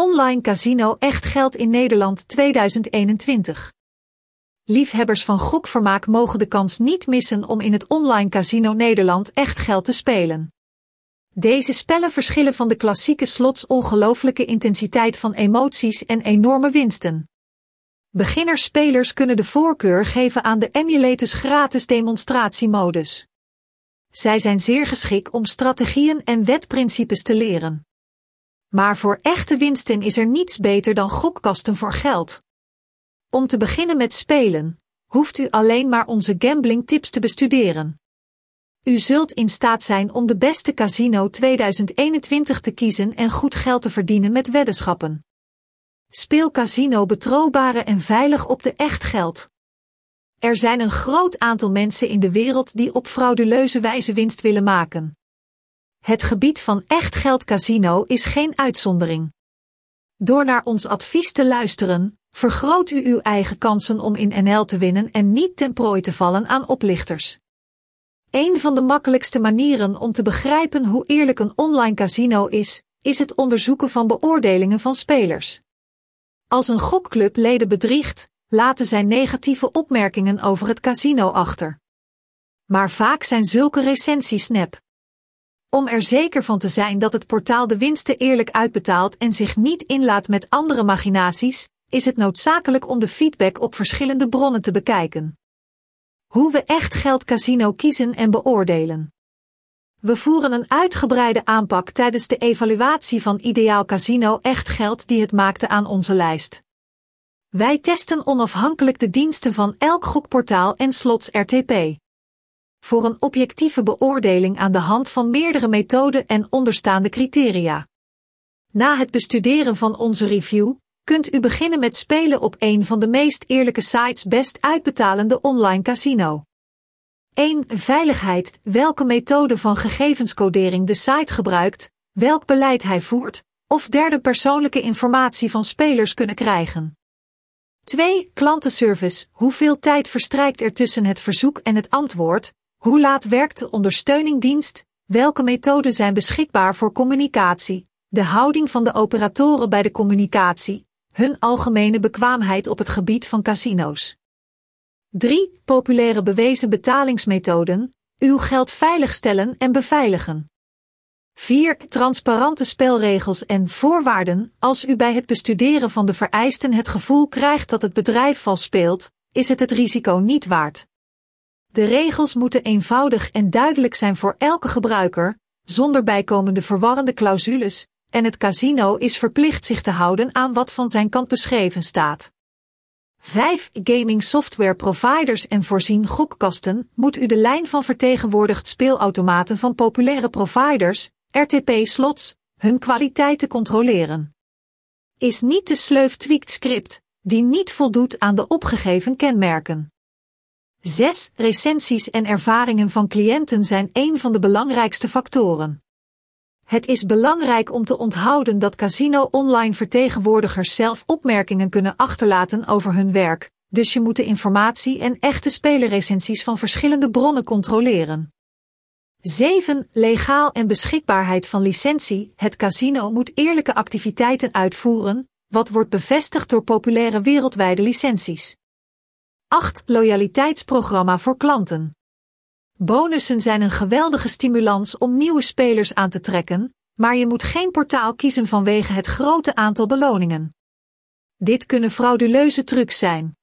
Online Casino Echt Geld in Nederland 2021. Liefhebbers van gokvermaak mogen de kans niet missen om in het Online Casino Nederland echt geld te spelen. Deze spellen verschillen van de klassieke slots ongelooflijke intensiteit van emoties en enorme winsten. Beginnerspelers kunnen de voorkeur geven aan de emulators gratis demonstratiemodus. Zij zijn zeer geschikt om strategieën en wetprincipes te leren. Maar voor echte winsten is er niets beter dan gokkasten voor geld. Om te beginnen met spelen, hoeft u alleen maar onze gambling tips te bestuderen. U zult in staat zijn om de beste casino 2021 te kiezen en goed geld te verdienen met weddenschappen. Speel casino betrouwbare en veilig op de echt geld. Er zijn een groot aantal mensen in de wereld die op frauduleuze wijze winst willen maken. Het gebied van echt geld casino is geen uitzondering. Door naar ons advies te luisteren, vergroot u uw eigen kansen om in NL te winnen en niet ten prooi te vallen aan oplichters. Een van de makkelijkste manieren om te begrijpen hoe eerlijk een online casino is, is het onderzoeken van beoordelingen van spelers. Als een gokclub leden bedriegt, laten zij negatieve opmerkingen over het casino achter. Maar vaak zijn zulke recensies nep. Om er zeker van te zijn dat het portaal de winsten eerlijk uitbetaalt en zich niet inlaat met andere machinaties, is het noodzakelijk om de feedback op verschillende bronnen te bekijken. Hoe we echt geld casino kiezen en beoordelen. We voeren een uitgebreide aanpak tijdens de evaluatie van Ideaal Casino Echt Geld die het maakte aan onze lijst. Wij testen onafhankelijk de diensten van elk gokportaal en slots RTP. Voor een objectieve beoordeling aan de hand van meerdere methoden en onderstaande criteria. Na het bestuderen van onze review, kunt u beginnen met spelen op een van de meest eerlijke sites best uitbetalende online casino. 1. Veiligheid. Welke methode van gegevenscodering de site gebruikt, welk beleid hij voert, of derde persoonlijke informatie van spelers kunnen krijgen. 2. Klantenservice. Hoeveel tijd verstrijkt er tussen het verzoek en het antwoord? Hoe laat werkt de ondersteuningdienst? Welke methoden zijn beschikbaar voor communicatie? De houding van de operatoren bij de communicatie, hun algemene bekwaamheid op het gebied van casino's. 3. Populaire bewezen betalingsmethoden, uw geld veiligstellen en beveiligen. 4. Transparante spelregels en voorwaarden. Als u bij het bestuderen van de vereisten het gevoel krijgt dat het bedrijf vals speelt, is het het risico niet waard. De regels moeten eenvoudig en duidelijk zijn voor elke gebruiker, zonder bijkomende verwarrende clausules, en het casino is verplicht zich te houden aan wat van zijn kant beschreven staat. 5. Gaming software providers en voorzien gokkasten moet u de lijn van vertegenwoordigd speelautomaten van populaire providers, RTP-slots, hun kwaliteit te controleren. Is niet de sleuf tweaked script, die niet voldoet aan de opgegeven kenmerken. 6. Recensies en ervaringen van cliënten zijn een van de belangrijkste factoren. Het is belangrijk om te onthouden dat casino online vertegenwoordigers zelf opmerkingen kunnen achterlaten over hun werk, dus je moet de informatie en echte spelerrecensies van verschillende bronnen controleren. 7. Legaal en beschikbaarheid van licentie. Het casino moet eerlijke activiteiten uitvoeren, wat wordt bevestigd door populaire wereldwijde licenties. 8. Loyaliteitsprogramma voor klanten. Bonussen zijn een geweldige stimulans om nieuwe spelers aan te trekken, maar je moet geen portaal kiezen vanwege het grote aantal beloningen. Dit kunnen frauduleuze trucs zijn.